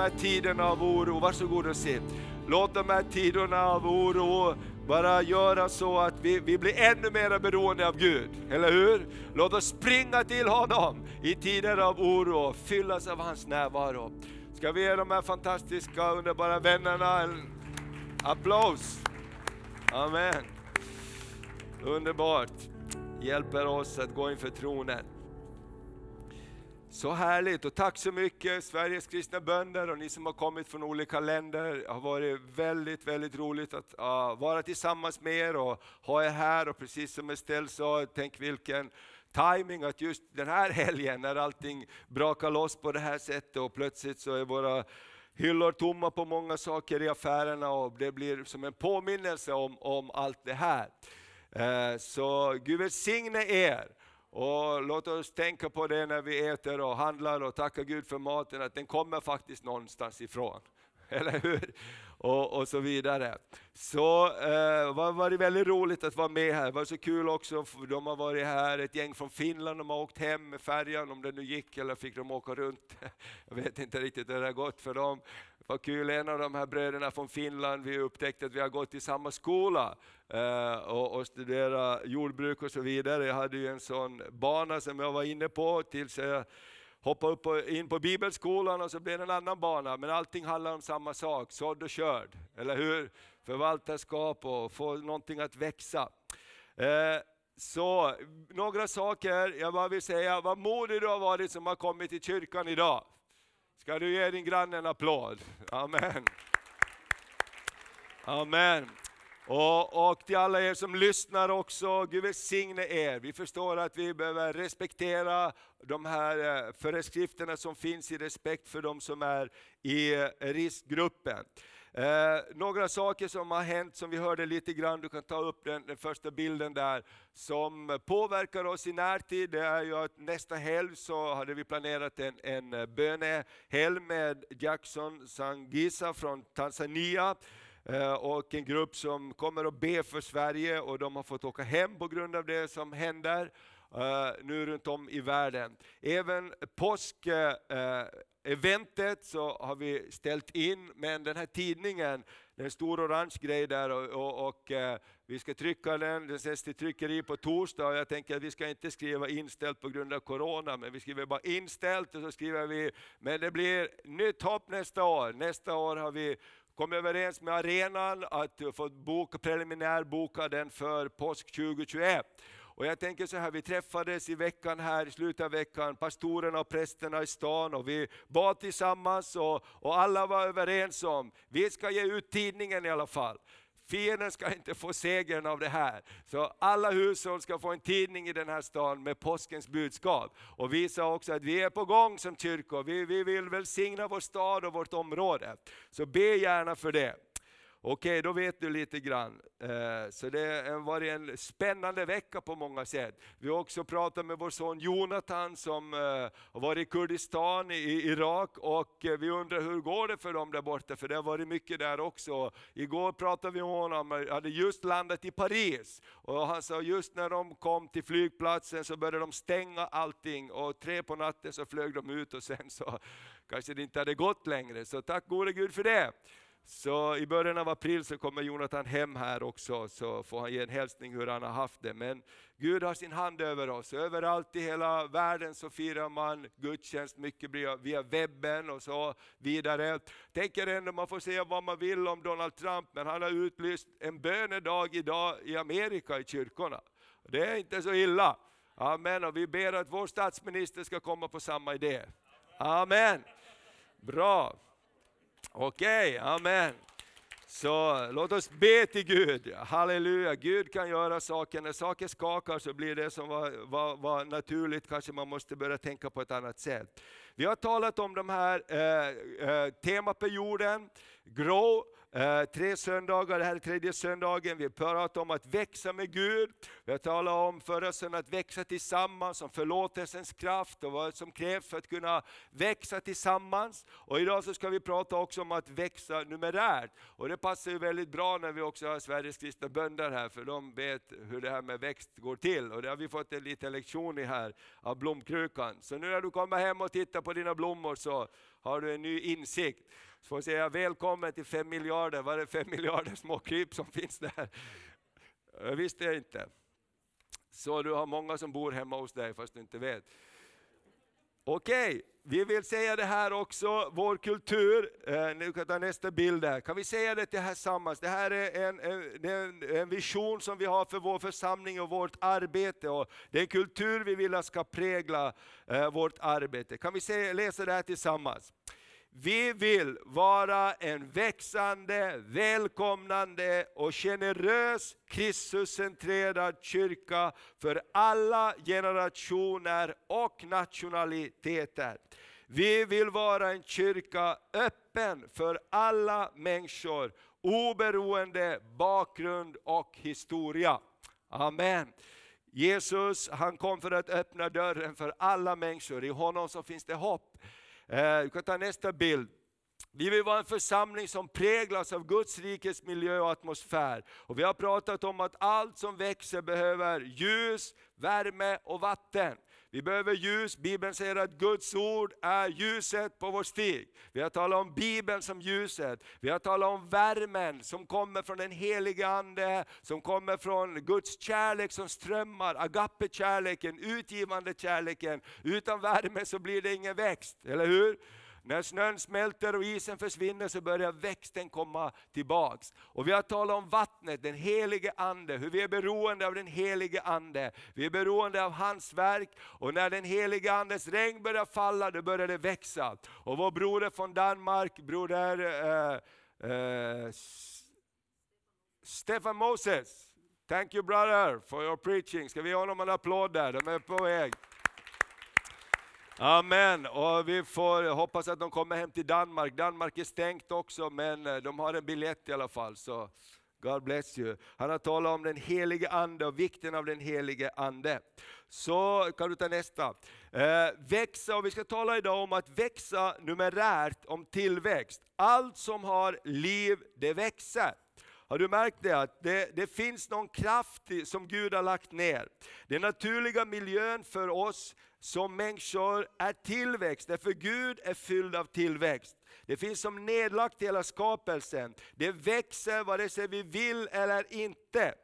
här tiderna av oro, varsågod och sitt. Låt de här tiderna av oro bara göra så att vi, vi blir ännu mer beroende av Gud, eller hur? Låt oss springa till honom i tider av oro och fyllas av hans närvaro. Ska vi ge de här fantastiska, underbara vännerna en applåd? Amen. Underbart. Hjälper oss att gå inför tronen. Så härligt och tack så mycket Sveriges kristna bönder och ni som har kommit från olika länder. Det har varit väldigt, väldigt roligt att uh, vara tillsammans med er och ha er här. Och precis som Estelle sa, tänk vilken timing att just den här helgen när allting brakar loss på det här sättet och plötsligt så är våra hyllor tomma på många saker i affärerna och det blir som en påminnelse om, om allt det här. Uh, så Gud välsigne er. Och låt oss tänka på det när vi äter och handlar och tackar Gud för maten, att den kommer faktiskt någonstans ifrån. Eller hur? Och, och så vidare. Så eh, var, var det väldigt roligt att vara med här. Det var så kul också, de har varit här, ett gäng från Finland, de har åkt hem med färjan, om det nu gick eller fick de åka runt. Jag vet inte riktigt hur det har gått för dem. Vad kul, en av de här bröderna från Finland, vi upptäckte att vi har gått i samma skola eh, och, och studerat jordbruk och så vidare. Jag hade ju en sån bana som jag var inne på tills jag hoppade upp på, in på bibelskolan och så blev det en annan bana. Men allting handlar om samma sak, sådd och körd. Eller hur? Förvaltarskap och få någonting att växa. Eh, så några saker, jag bara vill säga, vad modig du har varit som har kommit till kyrkan idag. Ska du ge din granne en applåd? Amen. Amen. Och, och till alla er som lyssnar också, Gud välsigne er. Vi förstår att vi behöver respektera de här eh, föreskrifterna som finns i respekt för de som är i eh, riskgruppen. Eh, några saker som har hänt som vi hörde lite grann, du kan ta upp den, den, första bilden där, som påverkar oss i närtid. Det är ju att nästa helg så hade vi planerat en, en bönehelg med Jackson Sangisa från Tanzania. Eh, och en grupp som kommer att be för Sverige och de har fått åka hem på grund av det som händer Eh, nu runt om i världen. Även påsk-eventet så har vi ställt in, men den här tidningen, det är en stor orange grej där och, och, och eh, vi ska trycka den, den sätts till tryckeri på torsdag och jag tänker att vi ska inte skriva inställt på grund av Corona, men vi skriver bara inställt och så skriver vi, men det blir nytt hopp nästa år. Nästa år har vi kom överens med arenan att få boka, preliminärboka den för påsk 2021. Och jag tänker så här, vi träffades i veckan här, i slutet av veckan, pastorerna och prästerna i stan och vi bad tillsammans och, och alla var överens om, vi ska ge ut tidningen i alla fall. Fienden ska inte få segern av det här. Så alla hushåll ska få en tidning i den här stan med påskens budskap. Och vi sa också att vi är på gång som kyrkor, vi, vi vill välsigna vår stad och vårt område. Så be gärna för det. Okej, då vet du lite grann. Eh, så det har varit en spännande vecka på många sätt. Vi har också pratat med vår son Jonathan som eh, har varit i Kurdistan i Irak och eh, vi undrar hur går det för dem där borta, för det har varit mycket där också. Igår pratade vi med honom, han hade just landat i Paris och han sa just när de kom till flygplatsen så började de stänga allting och tre på natten så flög de ut och sen så kanske det inte hade gått längre. Så tack gode Gud för det. Så i början av april så kommer Jonathan hem här också, så får han ge en hälsning hur han har haft det. Men Gud har sin hand över oss. Överallt i hela världen så firar man gudstjänst mycket via webben och så vidare. Tänker ändå, man får säga vad man vill om Donald Trump, men han har utlyst en bönedag idag i Amerika i kyrkorna. Det är inte så illa. Amen, och vi ber att vår statsminister ska komma på samma idé. Amen. Bra. Okej, okay, amen. Så låt oss be till Gud. Halleluja, Gud kan göra saker. När saker skakar så blir det som var, var, var naturligt, kanske man måste börja tänka på ett annat sätt. Vi har talat om de här eh, eh, temaperioden, grow, eh, tre söndagar, det här är tredje söndagen. Vi pratar om att växa med Gud. Vi har talat om förra söndagen att växa tillsammans, om förlåtelsens kraft och vad som krävs för att kunna växa tillsammans. Och idag så ska vi prata också om att växa numerärt. Och det passar ju väldigt bra när vi också har Sveriges kristna bönder här, för de vet hur det här med växt går till. Och det har vi fått en liten lektion i här av blomkrukan. Så nu när du kommer hem och tittar på dina blommor så har du en ny insikt. Så får jag säga välkommen till fem miljarder, var det fem miljarder små kryp som finns där? Jag visste jag inte. Så du har många som bor hemma hos dig fast du inte vet. Okej, okay. vi vill säga det här också, vår kultur, eh, nu kan ta nästa bild där. Kan vi säga det tillsammans? Det här är en, en, en, vision som vi har för vår församling och vårt arbete. Och det är en kultur vi vill ska prägla eh, vårt arbete. Kan vi se, läsa det här tillsammans? Vi vill vara en växande, välkomnande och generös Kristuscentrerad kyrka för alla generationer och nationaliteter. Vi vill vara en kyrka öppen för alla människor, oberoende bakgrund och historia. Amen. Jesus han kom för att öppna dörren för alla människor, i honom så finns det hopp. Eh, du kan ta nästa bild. Vi vill vara en församling som präglas av Guds rikes miljö och atmosfär. Och vi har pratat om att allt som växer behöver ljus, värme och vatten. Vi behöver ljus, Bibeln säger att Guds ord är ljuset på vår stig. Vi har talat om Bibeln som ljuset, vi har talat om värmen som kommer från den helige Ande, som kommer från Guds kärlek som strömmar, agape-kärleken, utgivande kärleken. Utan värme så blir det ingen växt, eller hur? När snön smälter och isen försvinner så börjar växten komma tillbaks. Och vi har talat om vattnet, den helige Ande, hur vi är beroende av den helige Ande. Vi är beroende av hans verk och när den helige Andes regn börjar falla, då börjar det växa. Och vår broder från Danmark, broder eh, eh, Stefan Moses, Thank you brother for your preaching. Ska vi ge honom en applåd där? De är på väg. Amen. Och vi får hoppas att de kommer hem till Danmark. Danmark är stängt också, men eh, de har en biljett i alla fall. Så God bless you. Han har talat om den helige Ande och vikten av den helige Ande. Så kan du ta nästa. Eh, växa, och vi ska tala idag om att växa numerärt, om tillväxt. Allt som har liv, det växer. Har du märkt det? Att det, det finns någon kraft som Gud har lagt ner. Den naturliga miljön för oss som människor är tillväxt, därför Gud är fylld av tillväxt. Det finns som nedlagt i hela skapelsen. Det växer vare sig vi vill eller inte.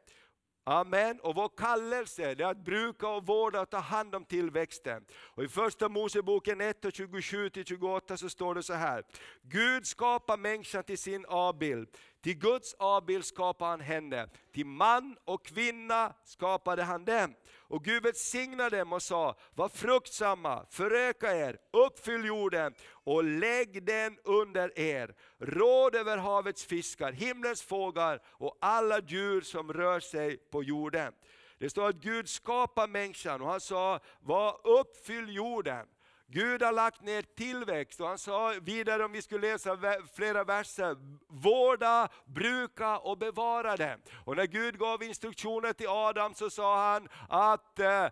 Amen. Och vår kallelse är att bruka och vårda och ta hand om tillväxten. Och I första Moseboken 1 och 27-28 så står det så här. Gud skapar människan till sin avbild. Till Guds avbild skapade han henne. Till man och kvinna skapade han dem. Och Gud välsignade dem och sa, var fruktsamma, föröka er, uppfyll jorden och lägg den under er. Råd över havets fiskar, himlens fåglar och alla djur som rör sig på jorden. Det står att Gud skapar människan och han sa, var uppfyll jorden. Gud har lagt ner tillväxt och han sa vidare om vi skulle läsa flera verser, vårda, bruka och bevara det. Och när Gud gav instruktioner till Adam så sa han att eh,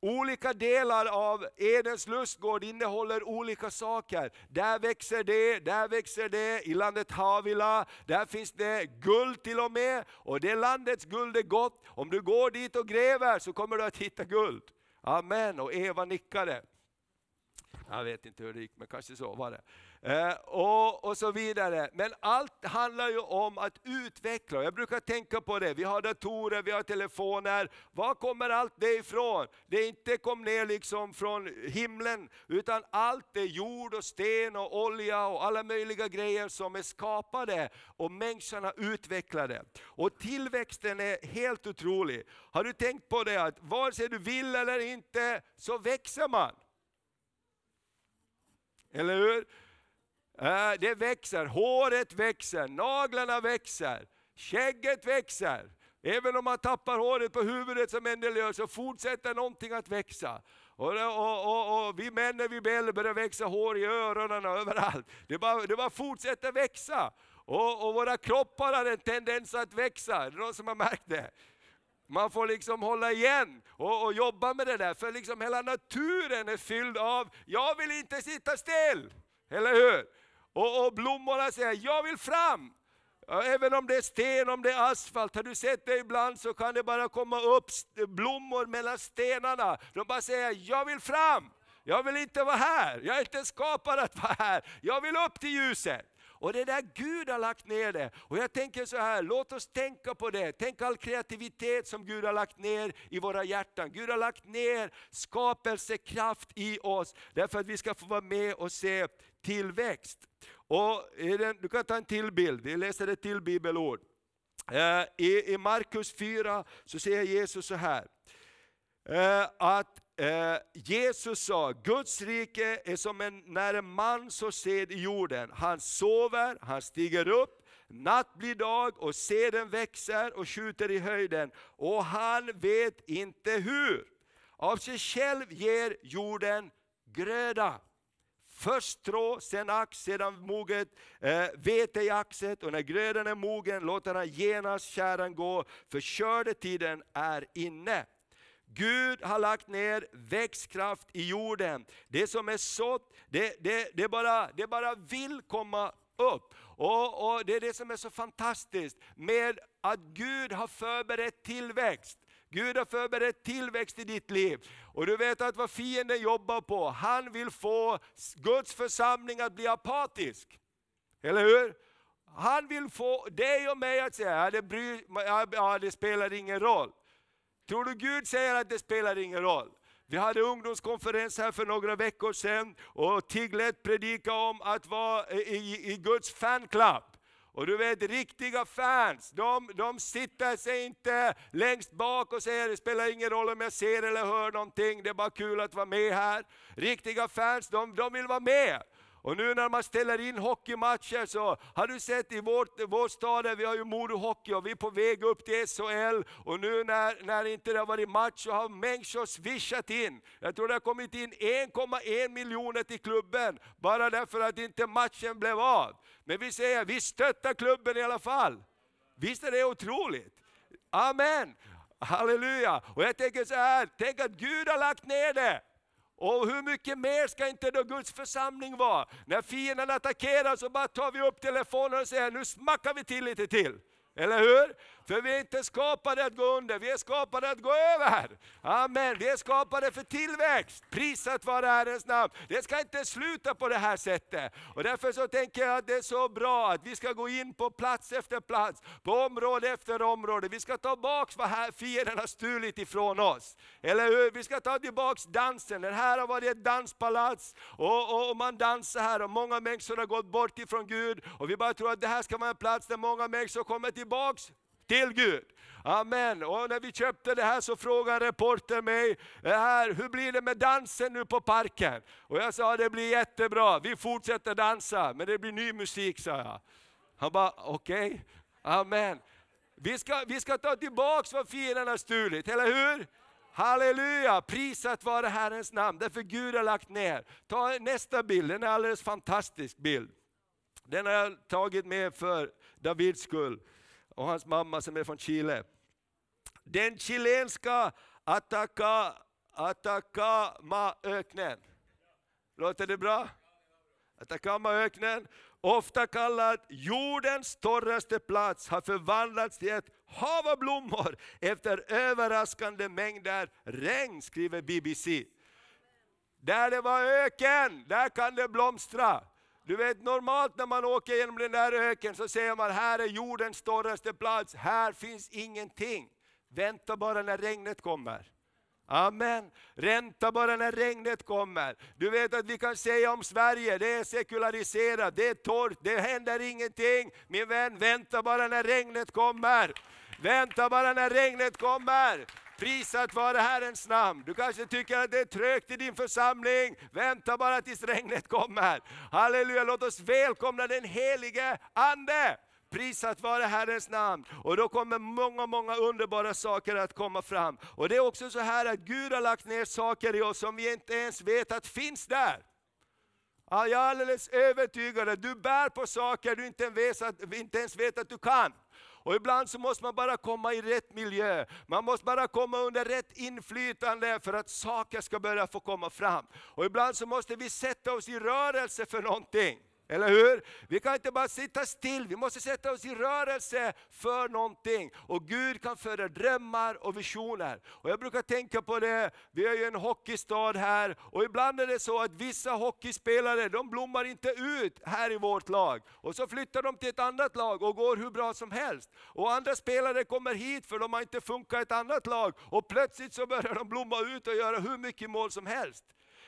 Olika delar av Edens lustgård innehåller olika saker. Där växer det, där växer det, i landet Havila, där finns det guld till och med. Och det landets guld är gott. Om du går dit och gräver så kommer du att hitta guld. Amen, och Eva nickade. Jag vet inte hur det gick, men kanske så var det. Eh, och, och så vidare. Men allt handlar ju om att utveckla. Jag brukar tänka på det, vi har datorer, vi har telefoner. Var kommer allt det ifrån? Det inte kom ner liksom från himlen, utan allt är jord och sten och olja och alla möjliga grejer som är skapade och människorna utvecklade. Och tillväxten är helt otrolig. Har du tänkt på det att vare sig du vill eller inte så växer man. Eller hur? Äh, det växer, håret växer, naglarna växer, skägget växer. Även om man tappar håret på huvudet som en del gör så fortsätter någonting att växa. Och, och, och, och vi män när vi blir börjar växa hår i öronen och överallt. Det bara, det bara fortsätter växa. Och, och våra kroppar har en tendens att växa, är det någon som har märkt det? Man får liksom hålla igen och, och jobba med det där, för liksom hela naturen är fylld av, jag vill inte sitta still. Eller hur? Och, och blommorna säger, jag vill fram. Även om det är sten, om det är asfalt, har du sett det ibland så kan det bara komma upp blommor mellan stenarna. De bara säger, jag vill fram. Jag vill inte vara här, jag är inte skapad att vara här. Jag vill upp till ljuset. Och det är där Gud har lagt ner det. Och jag tänker så här, låt oss tänka på det. Tänk all kreativitet som Gud har lagt ner i våra hjärtan. Gud har lagt ner skapelsekraft i oss, därför att vi ska få vara med och se tillväxt. Och du kan ta en till bild, vi läser ett till bibelord. Eh, I Markus 4 så säger Jesus så här, eh, att Eh, Jesus sa, Guds rike är som en, när en man så sed i jorden. Han sover, han stiger upp, natt blir dag och seden växer och skjuter i höjden. Och han vet inte hur. Av sig själv ger jorden gröda. Först strå, sen ax, sedan moget eh, vete i axet och när grödan är mogen låter han genast kärran gå, för skördetiden är inne. Gud har lagt ner växtkraft i jorden. Det som är sått, det, det, det, bara, det bara vill komma upp. Och, och, Det är det som är så fantastiskt med att Gud har förberett tillväxt. Gud har förberett tillväxt i ditt liv. Och du vet att vad fienden jobbar på, han vill få Guds församling att bli apatisk. Eller hur? Han vill få dig och mig att säga, ja, det, bryr, ja, det spelar ingen roll. Tror du Gud säger att det spelar ingen roll? Vi hade ungdomskonferens här för några veckor sedan och Tiglet predikade om att vara i, i Guds fanclub. Och du vet riktiga fans, de, de sitter sig inte längst bak och säger det spelar ingen roll om jag ser eller hör någonting, det är bara kul att vara med här. Riktiga fans, de, de vill vara med. Och nu när man ställer in hockeymatcher så har du sett i vårt, vår stad, vi har ju Modo Hockey och vi är på väg upp till SHL. Och nu när, när inte det har varit match så har människor swishat in. Jag tror det har kommit in 1,1 miljoner till klubben, bara därför att inte matchen blev av. Men vi säger, vi stöttar klubben i alla fall. Visst är det otroligt? Amen! Halleluja! Och jag tänker så här, tänk att Gud har lagt ner det. Och hur mycket mer ska inte då Guds församling vara? När fienden attackerar så bara tar vi upp telefonen och säger, nu smackar vi till lite till. Eller hur? För vi är inte skapade att gå under, vi är skapade att gå över. Amen. Vi är skapade för tillväxt. Prisat vare Herrens namn. Det ska inte sluta på det här sättet. Och därför så tänker jag att det är så bra att vi ska gå in på plats efter plats, på område efter område. Vi ska ta tillbaka vad fienden har stulit ifrån oss. Eller hur? Vi ska ta tillbaka dansen. Det här har varit ett danspalats och, och, och man dansar här och många människor har gått bort ifrån Gud. Och vi bara tror att det här ska vara en plats där många människor kommer tillbaks till Gud. Amen. Och när vi köpte det här så frågade reporter mig, här, hur blir det med dansen nu på parken? Och jag sa, det blir jättebra, vi fortsätter dansa, men det blir ny musik, sa jag. Han bara, okej, okay. amen. Vi ska, vi ska ta tillbaks vad fienden har stulit, eller hur? Halleluja, prisat vare Herrens namn, därför Gud har lagt ner. Ta nästa bild, den är en alldeles fantastisk bild. Den har jag tagit med för Davids skull och hans mamma som är från Chile. Den chilenska Atacama-öknen. Låter det bra? Atacama-öknen, ofta kallad jordens torraste plats, har förvandlats till ett hav av blommor efter överraskande mängder regn, skriver BBC. Där det var öken, där kan det blomstra. Du vet normalt när man åker genom den där öken så ser man här är jordens torraste plats, här finns ingenting. Vänta bara när regnet kommer. Amen. Ränta bara när regnet kommer. Du vet att vi kan säga om Sverige, det är sekulariserat, det är torrt, det händer ingenting. Min vän, vänta bara när regnet kommer. Vänta bara när regnet kommer. Prisat vare Herrens namn. Du kanske tycker att det är trögt i din församling. Vänta bara tills regnet kommer. Halleluja, låt oss välkomna den helige Ande. Prisat vare Herrens namn. Och då kommer många, många underbara saker att komma fram. Och det är också så här att Gud har lagt ner saker i oss som vi inte ens vet att finns där. Jag är alldeles övertygad att du bär på saker du inte ens, vet, inte ens vet att du kan. Och ibland så måste man bara komma i rätt miljö. Man måste bara komma under rätt inflytande för att saker ska börja få komma fram. Och ibland så måste vi sätta oss i rörelse för någonting. Eller hur? Vi kan inte bara sitta still, vi måste sätta oss i rörelse för någonting. Och Gud kan föra drömmar och visioner. Och jag brukar tänka på det, vi är ju en hockeystad här, och ibland är det så att vissa hockeyspelare, de blommar inte ut här i vårt lag. Och så flyttar de till ett annat lag och går hur bra som helst. Och andra spelare kommer hit för de har inte funkat i ett annat lag. Och plötsligt så börjar de blomma ut och göra hur mycket mål som helst.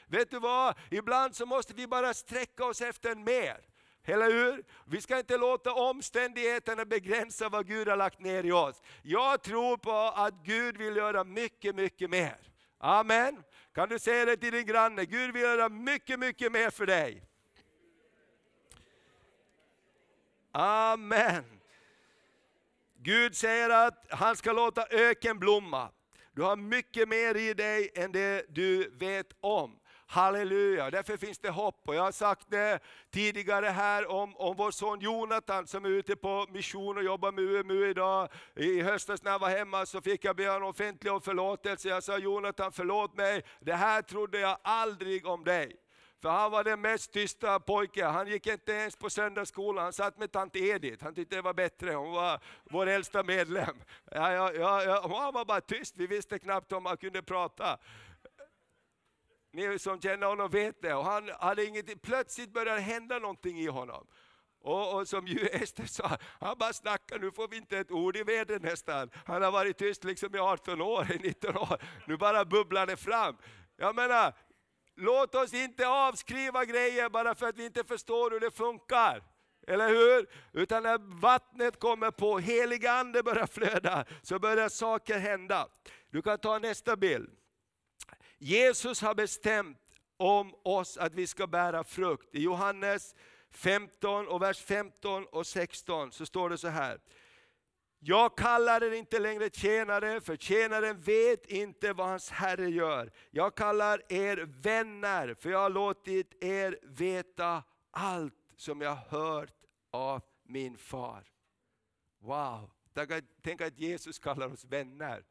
Vet du vad? Ibland så måste vi bara sträcka oss efter mer. Eller hur? Vi ska inte låta omständigheterna begränsa vad Gud har lagt ner i oss. Jag tror på att Gud vill göra mycket, mycket mer. Amen. Kan du säga det till din granne? Gud vill göra mycket, mycket mer för dig. Amen. Gud säger att han ska låta öken blomma. Du har mycket mer i dig än det du vet om. Halleluja, därför finns det hopp. Och jag har sagt det tidigare här om, om vår son Jonathan som är ute på mission och jobbar med UMU idag. I höstas när jag var hemma så fick jag be honom offentlig om förlåtelse. Jag sa Jonathan förlåt mig, det här trodde jag aldrig om dig. För han var den mest tysta pojken, han gick inte ens på söndagsskolan, han satt med tant Edith, han tyckte det var bättre, hon var vår äldsta medlem. Ja, ja, ja, han var bara tyst, vi visste knappt om han kunde prata. Ni som känner honom vet det. Och han hade inget, Plötsligt började det hända någonting i honom. Och, och, som ju Ester sa, han bara snackar, nu får vi inte ett ord i vädret nästan. Han har varit tyst liksom i 18 år, i 19 år. Nu bara bubblar det fram. Jag menar, låt oss inte avskriva grejer bara för att vi inte förstår hur det funkar. Eller hur? Utan när vattnet kommer på, heliga ande börjar flöda, så börjar saker hända. Du kan ta nästa bild. Jesus har bestämt om oss att vi ska bära frukt. I Johannes 15 och vers 15 och 16 så står det så här. Jag kallar er inte längre tjänare, för tjänaren vet inte vad hans herre gör. Jag kallar er vänner, för jag har låtit er veta allt som jag hört av min far. Wow, tänk att Jesus kallar oss vänner.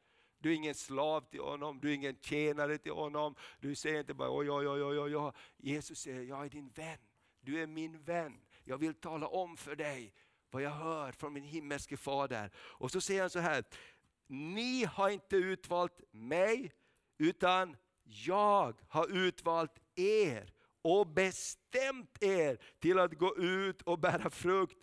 Du är ingen slav till honom, du är ingen tjänare till honom. Du säger inte bara oj, oj, oj, oj, oj. Jesus säger, jag är din vän. Du är min vän. Jag vill tala om för dig vad jag hör från min himmelske fader. Och så säger han så här, ni har inte utvalt mig, utan jag har utvalt er och bestämt er till att gå ut och bära frukt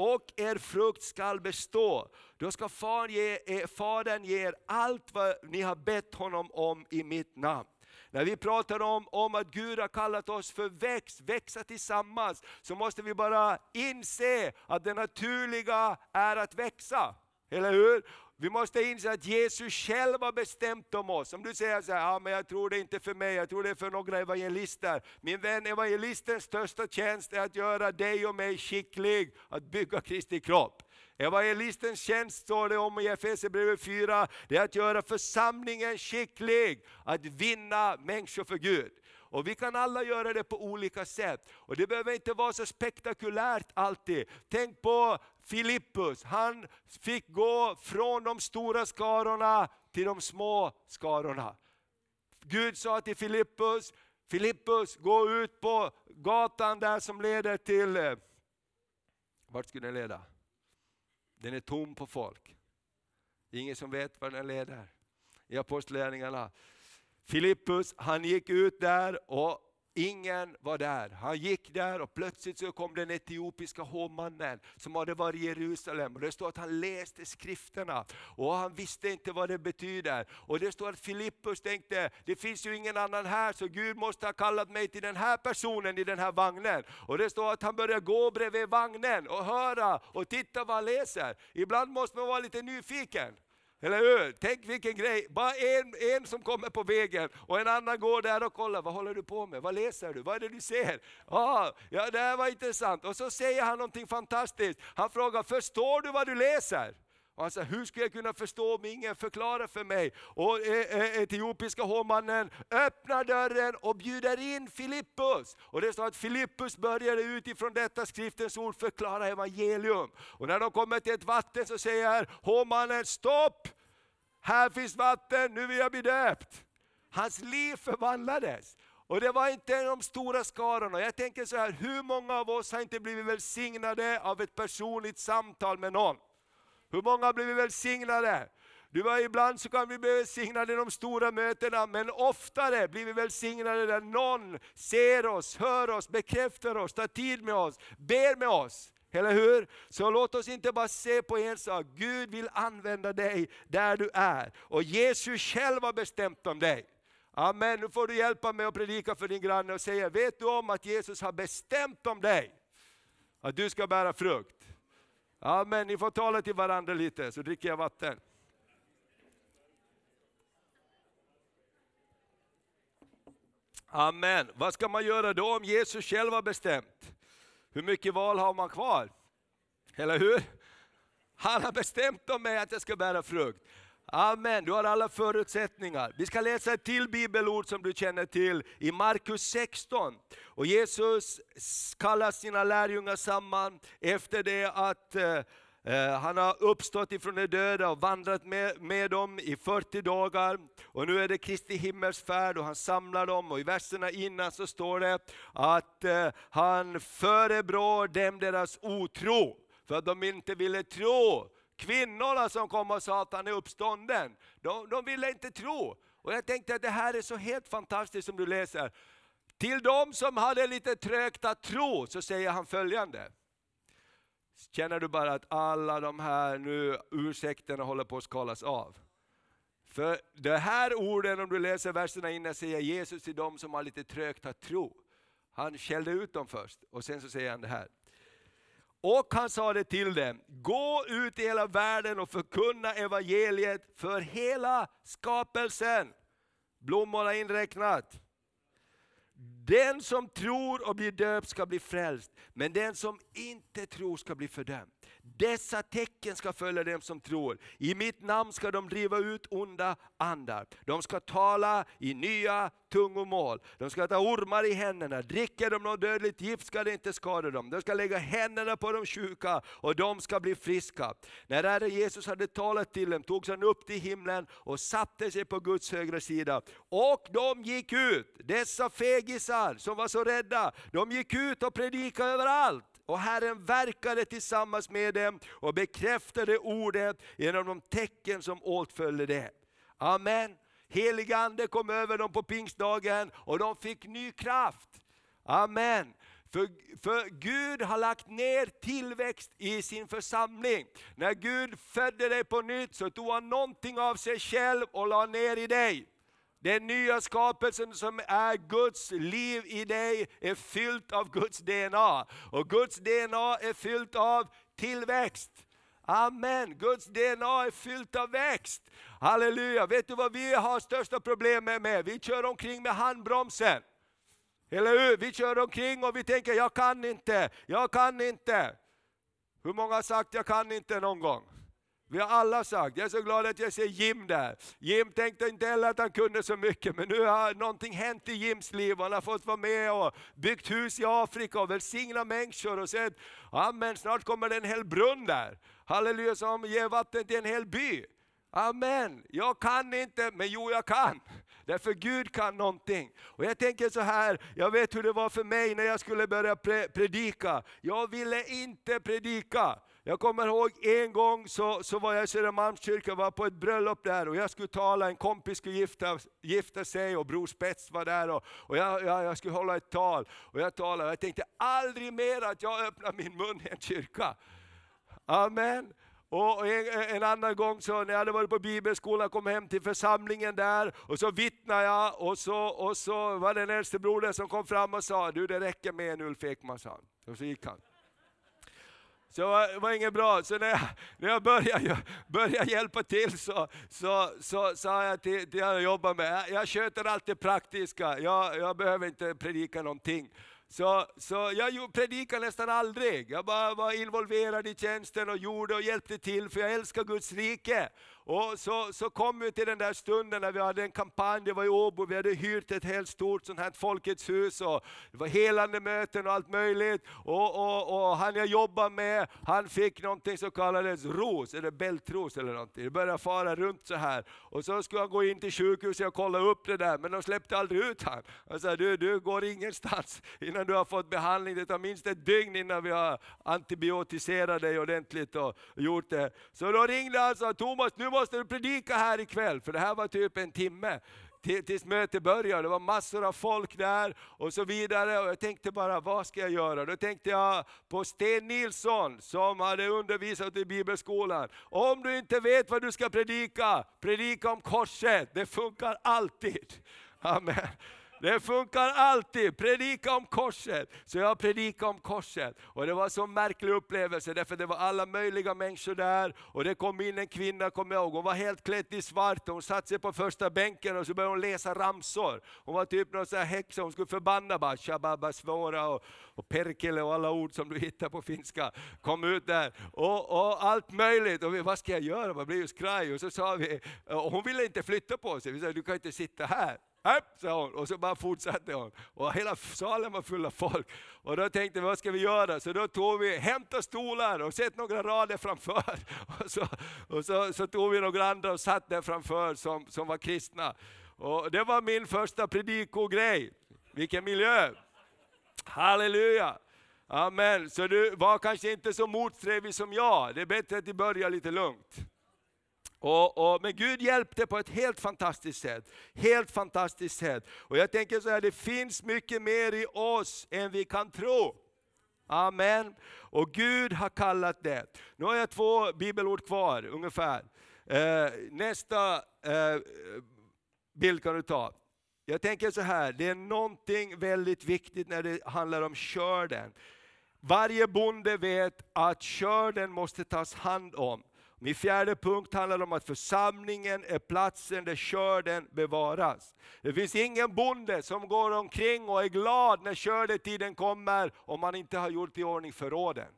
och er frukt skall bestå. Då ska Fadern ge, eh, Fadern ge er allt vad ni har bett honom om i mitt namn. När vi pratar om, om att Gud har kallat oss för växt, växa tillsammans, så måste vi bara inse att det naturliga är att växa. Eller hur? Vi måste inse att Jesus själv har bestämt om oss. Om du säger så här, ja, men jag tror det är inte för mig, jag tror det är för några evangelister. Min vän, evangelistens största tjänst är att göra dig och mig skicklig att bygga Kristi kropp. Evangelistens tjänst står det om i Efesierbrevet 4, det är att göra församlingen skicklig att vinna människor för Gud. Och vi kan alla göra det på olika sätt. Och det behöver inte vara så spektakulärt alltid. Tänk på Filippus, han fick gå från de stora skarorna till de små skarorna. Gud sa till Filippus, Filippus gå ut på gatan där som leder till, eh, vart skulle den leda? Den är tom på folk. Ingen som vet var den leder. I Apostlagärningarna Filippus, han gick ut där och ingen var där. Han gick där och plötsligt så kom den etiopiska hovmannen som hade varit i Jerusalem. Och det står att han läste skrifterna och han visste inte vad det betyder. Och det står att Filippus tänkte, det finns ju ingen annan här så Gud måste ha kallat mig till den här personen i den här vagnen. Och det står att han började gå bredvid vagnen och höra och titta vad han läser. Ibland måste man vara lite nyfiken. Eller hur? Tänk vilken grej, bara en, en som kommer på vägen och en annan går där och kollar, vad håller du på med? Vad läser du? Vad är det du ser? Ah, ja, det här var intressant. Och så säger han någonting fantastiskt. Han frågar, förstår du vad du läser? Och han sa, hur ska jag kunna förstå om ingen förklarar för mig? Och eh, eh, etiopiska hovmannen öppnar dörren och bjuder in Filippus. Och det står att Filippus började utifrån detta skriftens ord förklara evangelium. Och när de kommer till ett vatten så säger hovmannen, stopp! Här finns vatten, nu vill jag bli döpt. Hans liv förvandlades. Och det var inte de stora skarorna. Jag tänker så här, hur många av oss har inte blivit välsignade av ett personligt samtal med någon? Hur många har blivit välsignade? Du var, ibland så kan vi bli välsignade i de stora mötena, men oftare blir vi välsignade där någon ser oss, hör oss, bekräftar oss, tar tid med oss, ber med oss. Eller hur? Så låt oss inte bara se på en sak, Gud vill använda dig där du är. Och Jesus själv har bestämt om dig. Amen, nu får du hjälpa mig att predika för din granne och säga, vet du om att Jesus har bestämt om dig? Att du ska bära frukt. Amen, ni får tala till varandra lite så dricker jag vatten. Amen. Vad ska man göra då om Jesus själv har bestämt? Hur mycket val har man kvar? Eller hur? Han har bestämt om mig att jag ska bära frukt. Amen, du har alla förutsättningar. Vi ska läsa ett till bibelord som du känner till i Markus 16. Och Jesus kallar sina lärjungar samman efter det att eh, eh, han har uppstått ifrån de döda och vandrat med, med dem i 40 dagar. Och nu är det Kristi himmelsfärd och han samlar dem. Och i verserna innan så står det att eh, han förebrår dem deras otro. För att de inte ville tro Kvinnorna som kom och sa att han är uppstånden, de, de ville inte tro. Och jag tänkte att det här är så helt fantastiskt som du läser. Till de som hade lite trögt att tro så säger han följande. Känner du bara att alla de här nu ursäkterna håller på att skalas av? För det här orden, om du läser verserna innan, säger Jesus till de som har lite trögt att tro. Han skällde ut dem först och sen så säger han det här. Och han sa det till dem, gå ut i hela världen och förkunna evangeliet för hela skapelsen. Blommorna inräknat. Den som tror och blir döpt ska bli frälst, men den som inte tror ska bli fördömd. Dessa tecken ska följa dem som tror. I mitt namn ska de driva ut onda andar. De ska tala i nya tungomål. De ska ta ormar i händerna. Dricker de något dödligt gift ska det inte skada dem. De ska lägga händerna på de sjuka och de ska bli friska. När Herre Jesus hade talat till dem togs han upp till himlen och satte sig på Guds högra sida. Och de gick ut, dessa fegisar som var så rädda, de gick ut och predikade överallt. Och Herren verkade tillsammans med dem och bekräftade ordet genom de tecken som åtföljde det. Amen. Helig ande kom över dem på pingstdagen och de fick ny kraft. Amen. För, för Gud har lagt ner tillväxt i sin församling. När Gud födde dig på nytt så tog han någonting av sig själv och la ner i dig. Den nya skapelsen som är Guds liv i dig är fyllt av Guds DNA. Och Guds DNA är fyllt av tillväxt. Amen, Guds DNA är fyllt av växt. Halleluja, vet du vad vi har största problemet med? Vi kör omkring med handbromsen. Eller hur? Vi kör omkring och vi tänker, jag kan inte, jag kan inte. Hur många har sagt, jag kan inte någon gång? Vi har alla sagt, jag är så glad att jag ser Jim där. Jim tänkte inte heller att han kunde så mycket, men nu har någonting hänt i Jims liv. Han har fått vara med och byggt hus i Afrika och välsignat människor och sett, amen, snart kommer det en hel brunn där. Halleluja, som ger vatten till en hel by. Amen, jag kan inte, men jo jag kan. Därför Gud kan någonting. Och jag tänker så här, jag vet hur det var för mig när jag skulle börja predika. Jag ville inte predika. Jag kommer ihåg en gång så, så var jag i Södermalmskyrkan, var på ett bröllop där och jag skulle tala, en kompis skulle gifta, gifta sig och Bror Spets var där och, och jag, jag, jag, skulle hålla ett tal. Och jag talade och jag tänkte aldrig mer att jag öppnar min mun i en kyrka. Amen. Och en, en, annan gång så när jag hade varit på bibelskolan, kom hem till församlingen där och så vittnade jag och så, och så var det en äldste broder som kom fram och sa, du det räcker med en Ulf Ekman, sa han. Och så gick han. Så det var inget bra. Så när jag, när jag började, började hjälpa till så, så, så sa jag till, till jag jobbar med, jag, jag sköter allt det praktiska, jag, jag behöver inte predika någonting. Så, så jag predikade nästan aldrig. Jag bara var involverad i tjänsten och gjorde och hjälpte till, för jag älskar Guds rike. Och så, så kom vi till den där stunden när vi hade en kampanj, det var i Åbo, vi hade hyrt ett helt stort sånt här Folkets hus och det var helande möten och allt möjligt. Och, och, och han jag jobbade med, han fick någonting som kallades ros, eller bältros eller någonting. Det började fara runt så här. Och så skulle han gå in till sjukhuset och kolla upp det där, men de släppte aldrig ut han. Han sa, du, du går ingenstans innan du har fått behandling, det tar minst ett dygn innan vi har antibiotiserat dig ordentligt och gjort det. Så då ringde han och sa, Thomas nu måste måste du predika här ikväll, för det här var typ en timme tills mötet började. Det var massor av folk där och så vidare. Och jag tänkte bara, vad ska jag göra? Då tänkte jag på Sten Nilsson som hade undervisat i bibelskolan. Om du inte vet vad du ska predika, predika om korset. Det funkar alltid. Amen. Det funkar alltid, predika om korset. Så jag predikade om korset. Och det var en så märklig upplevelse, därför det var alla möjliga människor där. Och det kom in en kvinna, kommer jag ihåg, hon var helt klädd i svart. Hon satte sig på första bänken och så började hon läsa ramsor. Hon var typ någon sån här häxa, hon skulle förbanna bara, shababa svåra och, och perkele och alla ord som du hittar på finska. Kom ut där. Och, och allt möjligt. Och vi, vad ska jag göra? Man blir ju skraj. Och så sa vi, och hon ville inte flytta på sig. Vi sa, du kan inte sitta här. Upp, sa hon. Och så bara fortsatte hon. Och hela salen var full av folk. Och då tänkte vi, vad ska vi göra? Så då tog vi, hämta stolar och sätt några rader framför. Och så, och så, så tog vi några andra och satt där framför som, som var kristna. Och det var min första predikogrej. Vilken miljö! Halleluja! Amen. Så du var kanske inte så motsträvig som jag. Det är bättre att du börjar lite lugnt. Och, och, men Gud hjälpte på ett helt fantastiskt sätt. Helt fantastiskt sätt. Och jag tänker så här, det finns mycket mer i oss än vi kan tro. Amen. Och Gud har kallat det. Nu har jag två bibelord kvar ungefär. Eh, nästa eh, bild kan du ta. Jag tänker så här, det är någonting väldigt viktigt när det handlar om körden. Varje bonde vet att körden måste tas hand om. Min fjärde punkt handlar om att församlingen är platsen där skörden bevaras. Det finns ingen bonde som går omkring och är glad när skördetiden kommer om man inte har gjort i ordning förråden.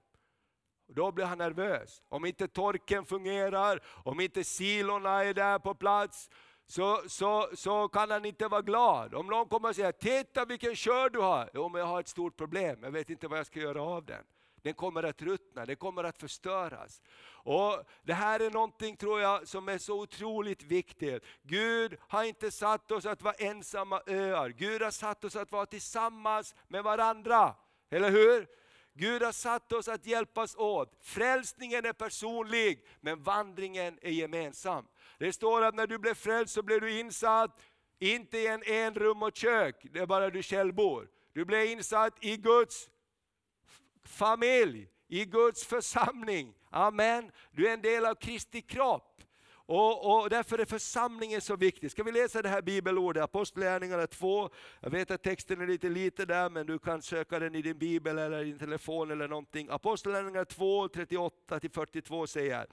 Då blir han nervös. Om inte torken fungerar, om inte silorna är där på plats, så, så, så kan han inte vara glad. Om någon kommer och säger, titta vilken skörd du har. Jo men jag har ett stort problem, jag vet inte vad jag ska göra av den. Den kommer att ruttna, den kommer att förstöras. Och Det här är någonting tror jag som är så otroligt viktigt. Gud har inte satt oss att vara ensamma öar. Gud har satt oss att vara tillsammans med varandra. Eller hur? Gud har satt oss att hjälpas åt. Frälsningen är personlig, men vandringen är gemensam. Det står att när du blev frälst så blev du insatt, inte i en enrum och kök, det är bara du själv bor. Du blev insatt i Guds familj, i Guds församling. Amen. Du är en del av Kristi kropp. Och, och, därför är församlingen så viktig. Ska vi läsa det här bibelordet, Apostlagärningarna 2. Jag vet att texten är lite liten där, men du kan söka den i din bibel eller din telefon eller någonting. Apostlagärningarna 2, 38-42 säger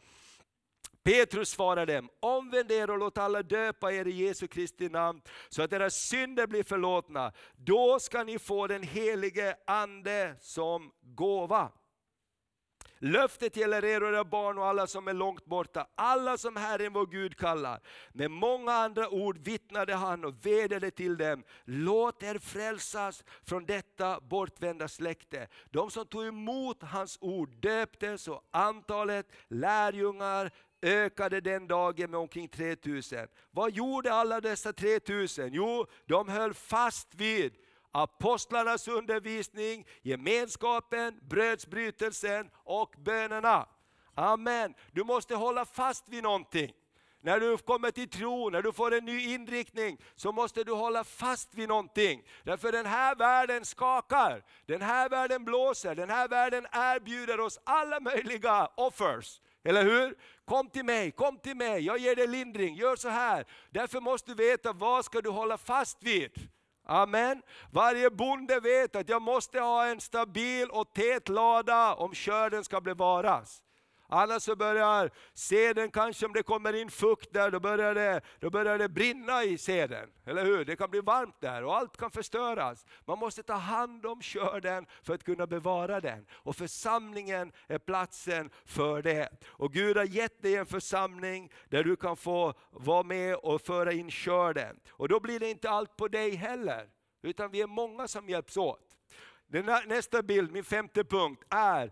Petrus svarade dem, omvänd er och låt alla döpa er i Jesu Kristi namn, så att era synder blir förlåtna. Då ska ni få den helige Ande som gåva. Löftet gäller er och era barn och alla som är långt borta, alla som Herren vår Gud kallar. Med många andra ord vittnade han och vädjade till dem, låt er frälsas från detta bortvända släkte. De som tog emot hans ord döptes och antalet lärjungar ökade den dagen med omkring 3000. Vad gjorde alla dessa 3000? Jo, de höll fast vid apostlarnas undervisning, gemenskapen, brödsbrytelsen och bönerna. Amen. Du måste hålla fast vid någonting. När du kommer till tro, när du får en ny inriktning, så måste du hålla fast vid någonting. Därför den här världen skakar, den här världen blåser, den här världen erbjuder oss alla möjliga offers. Eller hur? Kom till mig, kom till mig, jag ger dig lindring, gör så här. Därför måste du veta vad ska du hålla fast vid. Amen. Varje bonde vet att jag måste ha en stabil och tät lada om skörden ska bevaras. Annars så börjar seden, kanske om det kommer in fukt där, då börjar, det, då börjar det brinna i seden. Eller hur? Det kan bli varmt där och allt kan förstöras. Man måste ta hand om körden för att kunna bevara den. Och församlingen är platsen för det. Och Gud har gett dig en församling där du kan få vara med och föra in körden. Och då blir det inte allt på dig heller, utan vi är många som hjälps åt. Nästa bild, min femte punkt, är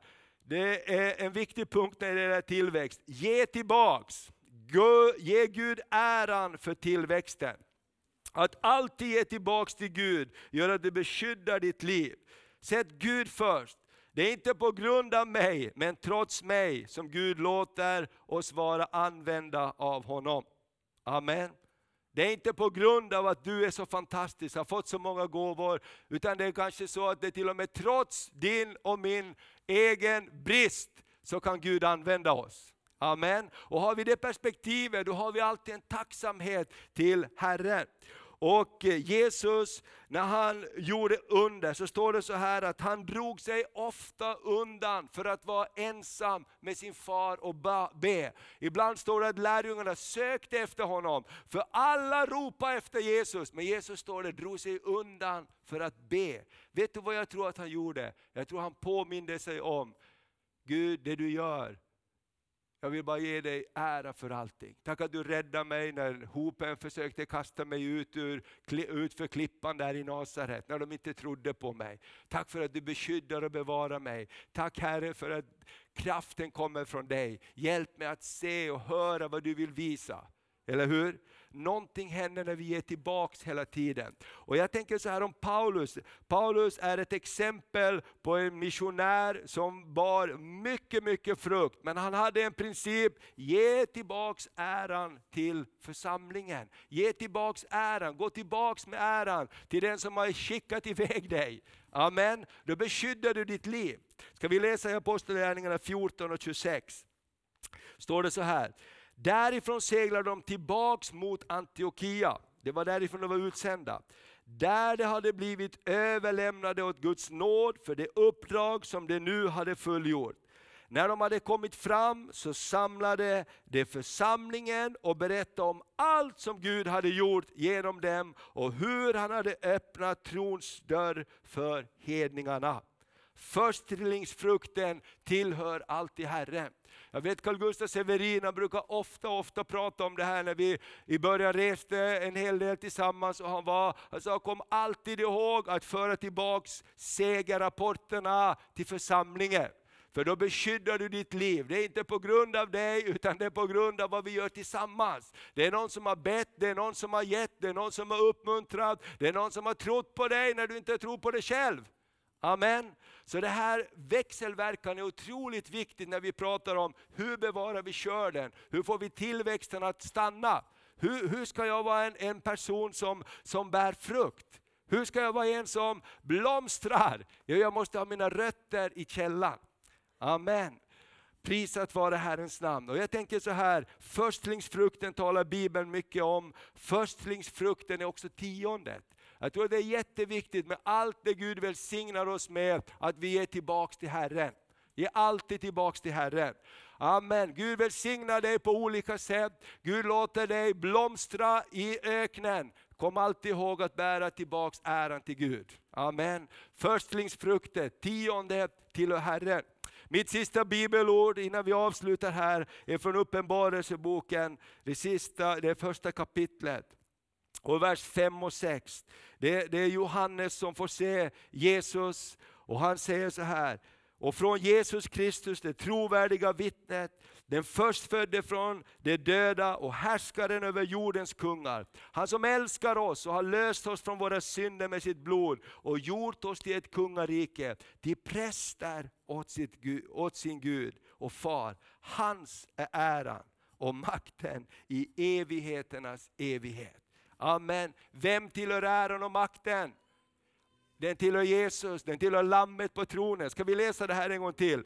det är en viktig punkt när det gäller tillväxt. Ge tillbaks. Ge Gud äran för tillväxten. Att alltid ge tillbaks till Gud gör att du beskyddar ditt liv. Sätt Gud först. Det är inte på grund av mig, men trots mig som Gud låter oss vara använda av honom. Amen. Det är inte på grund av att du är så fantastisk, har fått så många gåvor, utan det är kanske så att det till och med trots din och min egen brist, så kan Gud använda oss. Amen. Och har vi det perspektivet, då har vi alltid en tacksamhet till Herren. Och eh, Jesus, när han gjorde under, så står det så här att han drog sig ofta undan för att vara ensam med sin far och be. Ibland står det att lärjungarna sökte efter honom, för alla ropade efter Jesus. Men Jesus står det, drog sig undan för att be. Vet du vad jag tror att han gjorde? Jag tror han påminde sig om, Gud det du gör, jag vill bara ge dig ära för allting. Tack att du räddade mig när hopen försökte kasta mig ut, ur, ut för klippan där i Nasaret, när de inte trodde på mig. Tack för att du beskyddar och bevarar mig. Tack Herre för att kraften kommer från dig. Hjälp mig att se och höra vad du vill visa. Eller hur? Någonting händer när vi ger tillbaks hela tiden. Och jag tänker så här om Paulus. Paulus är ett exempel på en missionär som bar mycket, mycket frukt. Men han hade en princip, ge tillbaks äran till församlingen. Ge tillbaks äran, gå tillbaks med äran till den som har skickat iväg dig. Amen. Då beskyddar du ditt liv. Ska vi läsa i Apostlagärningarna 14 och 26. Står det så här. Därifrån seglade de tillbaks mot Antiochia. Det var därifrån de var utsända. Där de hade blivit överlämnade åt Guds nåd för det uppdrag som de nu hade fullgjort. När de hade kommit fram så samlade de församlingen och berättade om allt som Gud hade gjort genom dem och hur han hade öppnat trons dörr för hedningarna. Förstlingsfrukten tillhör alltid Herren. Jag vet Carl Gustaf Severin, han brukar ofta, ofta prata om det här när vi i början reste en hel del tillsammans. Och han, var, han sa, kom alltid ihåg att föra tillbaks segerrapporterna till församlingen. För då beskyddar du ditt liv. Det är inte på grund av dig, utan det är på grund av vad vi gör tillsammans. Det är någon som har bett, det är någon som har gett, det är någon som har uppmuntrat, det är någon som har trott på dig när du inte tror på dig själv. Amen. Så det här växelverkan är otroligt viktigt när vi pratar om hur bevarar vi körden, hur får vi tillväxten att stanna? Hur, hur ska jag vara en, en person som, som bär frukt? Hur ska jag vara en som blomstrar? Jag måste ha mina rötter i källan. Amen. Prisat vare Herrens namn. Och jag tänker så här, förstlingsfrukten talar Bibeln mycket om. Förstlingsfrukten är också tiondet. Jag tror det är jätteviktigt med allt det Gud välsignar oss med, att vi ger tillbaks till Herren. Ge alltid tillbaks till Herren. Amen. Gud välsignar dig på olika sätt. Gud låter dig blomstra i öknen. Kom alltid ihåg att bära tillbaks äran till Gud. Amen. Förstlingsfrukter, tionde tillhör Herren. Mitt sista bibelord innan vi avslutar här är från Uppenbarelseboken, det, sista, det första kapitlet. Och vers 5 och 6. Det, det är Johannes som får se Jesus och han säger så här. Och från Jesus Kristus, det trovärdiga vittnet, den förstfödde från de döda och härskaren över jordens kungar. Han som älskar oss och har löst oss från våra synder med sitt blod och gjort oss till ett kungarike, till präster åt, sitt, åt sin Gud och far. Hans är äran och makten i evigheternas evighet. Amen. Vem tillhör äran och makten? Den tillhör Jesus, den tillhör Lammet på tronen. Ska vi läsa det här en gång till?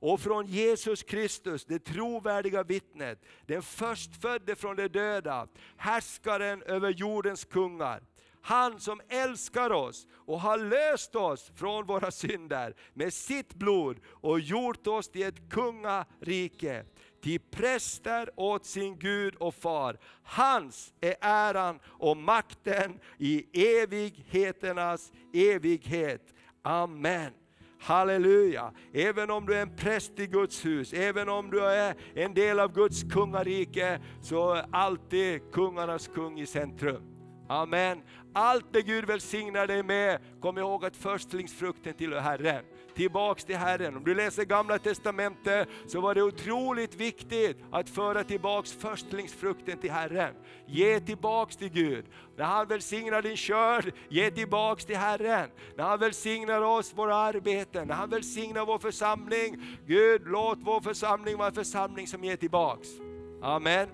Och från Jesus Kristus, det trovärdiga vittnet, den förstfödde från de döda, härskaren över jordens kungar. Han som älskar oss och har löst oss från våra synder med sitt blod och gjort oss till ett kungarike till präster åt sin Gud och far. Hans är äran och makten i evigheternas evighet. Amen. Halleluja! Även om du är en präst i Guds hus, även om du är en del av Guds kungarike, så är alltid kungarnas kung i centrum. Amen. Allt det Gud välsignar dig med, kom ihåg att förstlingsfrukten tillhör Herren tillbaks till Herren. Om du läser gamla testamentet så var det otroligt viktigt att föra tillbaks förstlingsfrukten till Herren. Ge tillbaks till Gud. När han välsignar din körd, ge tillbaks till Herren. När han välsignar oss, våra arbeten, när han välsignar vår församling. Gud, låt vår församling vara en församling som ger tillbaks. Amen.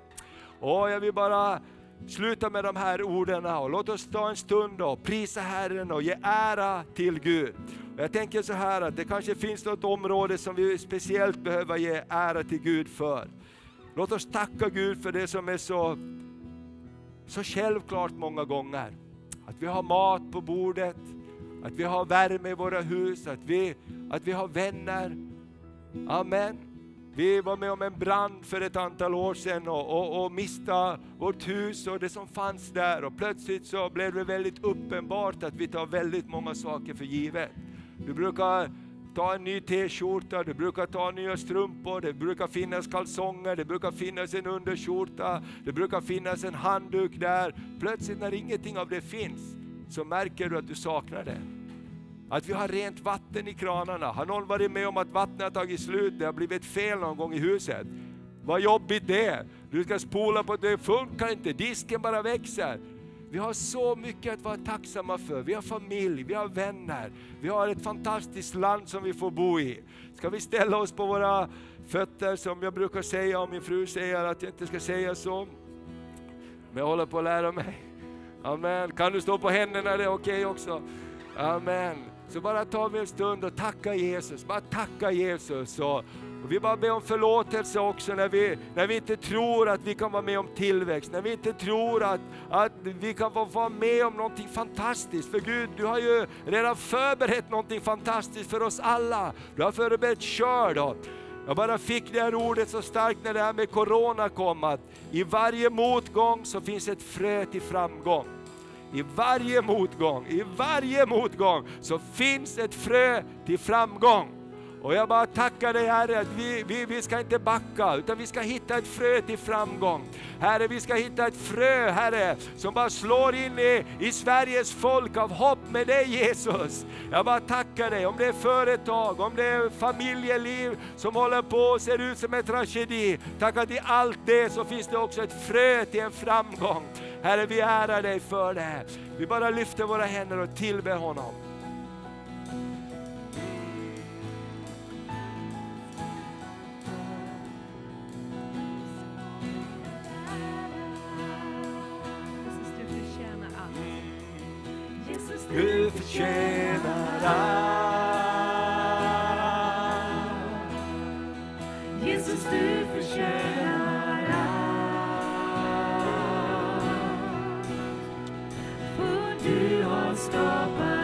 Och jag vill bara sluta med de här orden och låt oss ta en stund och prisa Herren och ge ära till Gud. Jag tänker så här att det kanske finns något område som vi speciellt behöver ge ära till Gud för. Låt oss tacka Gud för det som är så, så självklart många gånger. Att vi har mat på bordet, att vi har värme i våra hus, att vi, att vi har vänner. Amen. Vi var med om en brand för ett antal år sedan och, och, och miste vårt hus och det som fanns där och plötsligt så blev det väldigt uppenbart att vi tar väldigt många saker för givet. Du brukar ta en ny t-skjorta, du brukar ta nya strumpor, det brukar finnas kalsonger, det brukar finnas en underskjorta, det brukar finnas en handduk där. Plötsligt när ingenting av det finns så märker du att du saknar det. Att vi har rent vatten i kranarna. Har någon varit med om att vattnet har tagit slut, det har blivit fel någon gång i huset? Vad jobbigt det är! Du ska spola på det, funkar inte, disken bara växer. Vi har så mycket att vara tacksamma för. Vi har familj, vi har vänner, vi har ett fantastiskt land som vi får bo i. Ska vi ställa oss på våra fötter som jag brukar säga, och min fru säger att jag inte ska säga så. Men jag håller på att lära mig. Amen. Kan du stå på händerna, det är okej okay också. Amen. Så bara tar vi en stund och tackar Jesus, bara tacka Jesus. Och, och vi bara ber om förlåtelse också när vi, när vi inte tror att vi kan vara med om tillväxt, när vi inte tror att, att vi kan få vara med om någonting fantastiskt. För Gud, du har ju redan förberett någonting fantastiskt för oss alla. Du har förberett körd. Jag bara fick det här ordet så starkt när det här med Corona kom, att i varje motgång så finns ett frö till framgång. I varje motgång, i varje motgång så finns ett frö till framgång. Och jag bara tackar dig Herre att vi, vi, vi ska inte backa utan vi ska hitta ett frö till framgång. Herre vi ska hitta ett frö Herre som bara slår in i, i Sveriges folk av hopp med dig Jesus. Jag bara tackar dig om det är företag, om det är familjeliv som håller på och ser ut som en tragedi. Tack att i allt det så finns det också ett frö till en framgång. Herre vi ärar dig för det. Vi bara lyfter våra händer och tillber honom. Du förtjänar allt. Jesus, du förtjänar allt. För du har skapat